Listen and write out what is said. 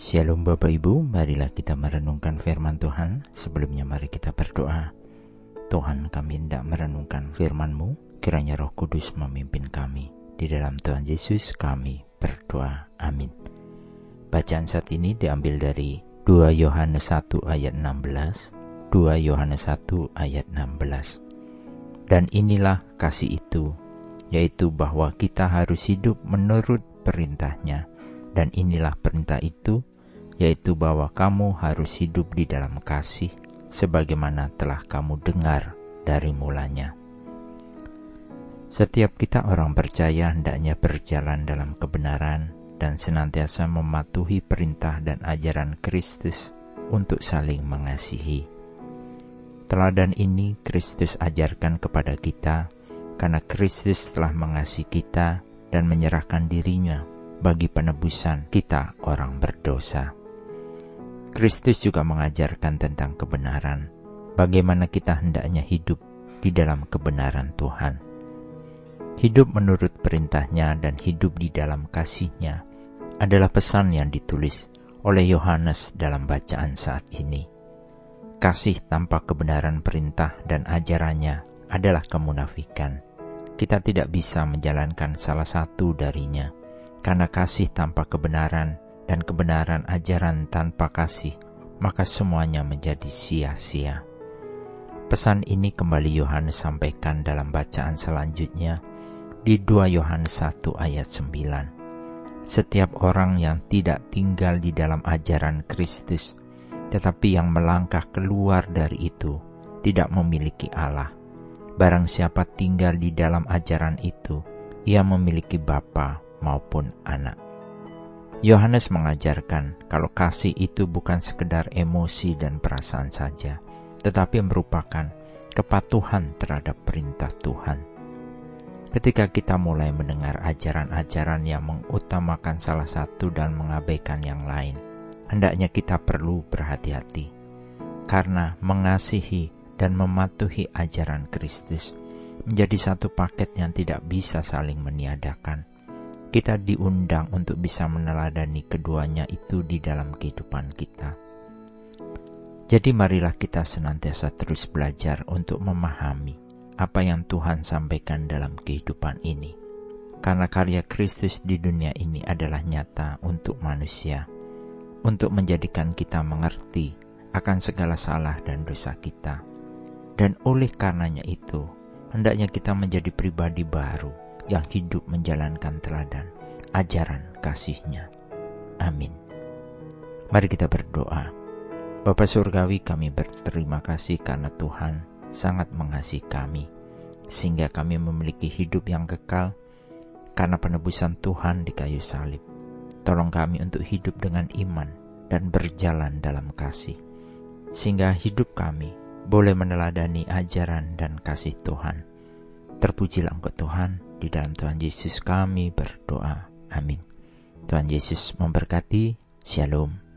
Shalom Bapak Ibu, marilah kita merenungkan firman Tuhan. Sebelumnya mari kita berdoa. Tuhan kami hendak merenungkan firman-Mu, kiranya roh kudus memimpin kami. Di dalam Tuhan Yesus kami berdoa. Amin. Bacaan saat ini diambil dari 2 Yohanes 1 ayat 16, 2 Yohanes 1 ayat 16. Dan inilah kasih itu, yaitu bahwa kita harus hidup menurut perintahnya. Dan inilah perintah itu, yaitu bahwa kamu harus hidup di dalam kasih sebagaimana telah kamu dengar dari mulanya. Setiap kita orang percaya hendaknya berjalan dalam kebenaran dan senantiasa mematuhi perintah dan ajaran Kristus untuk saling mengasihi. Teladan ini Kristus ajarkan kepada kita karena Kristus telah mengasihi kita dan menyerahkan dirinya bagi penebusan kita orang berdosa. Kristus juga mengajarkan tentang kebenaran, bagaimana kita hendaknya hidup di dalam kebenaran Tuhan. Hidup menurut perintahnya dan hidup di dalam kasihnya adalah pesan yang ditulis oleh Yohanes dalam bacaan saat ini. Kasih tanpa kebenaran perintah dan ajarannya adalah kemunafikan. Kita tidak bisa menjalankan salah satu darinya, karena kasih tanpa kebenaran dan kebenaran ajaran tanpa kasih, maka semuanya menjadi sia-sia. Pesan ini kembali Yohanes sampaikan dalam bacaan selanjutnya di 2 Yohanes 1 ayat 9. Setiap orang yang tidak tinggal di dalam ajaran Kristus, tetapi yang melangkah keluar dari itu, tidak memiliki Allah. Barang siapa tinggal di dalam ajaran itu, ia memiliki Bapa maupun anak. Yohanes mengajarkan kalau kasih itu bukan sekedar emosi dan perasaan saja, tetapi merupakan kepatuhan terhadap perintah Tuhan. Ketika kita mulai mendengar ajaran-ajaran yang mengutamakan salah satu dan mengabaikan yang lain, hendaknya kita perlu berhati-hati, karena mengasihi dan mematuhi ajaran Kristus menjadi satu paket yang tidak bisa saling meniadakan kita diundang untuk bisa meneladani keduanya itu di dalam kehidupan kita. Jadi marilah kita senantiasa terus belajar untuk memahami apa yang Tuhan sampaikan dalam kehidupan ini. Karena karya Kristus di dunia ini adalah nyata untuk manusia, untuk menjadikan kita mengerti akan segala salah dan dosa kita. Dan oleh karenanya itu, hendaknya kita menjadi pribadi baru yang hidup menjalankan teladan ajaran kasihnya. Amin. Mari kita berdoa. Bapa Surgawi kami berterima kasih karena Tuhan sangat mengasihi kami, sehingga kami memiliki hidup yang kekal karena penebusan Tuhan di kayu salib. Tolong kami untuk hidup dengan iman dan berjalan dalam kasih, sehingga hidup kami boleh meneladani ajaran dan kasih Tuhan. Terpujilah Engkau Tuhan, di dalam Tuhan Yesus kami berdoa. Amin. Tuhan Yesus memberkati. Shalom.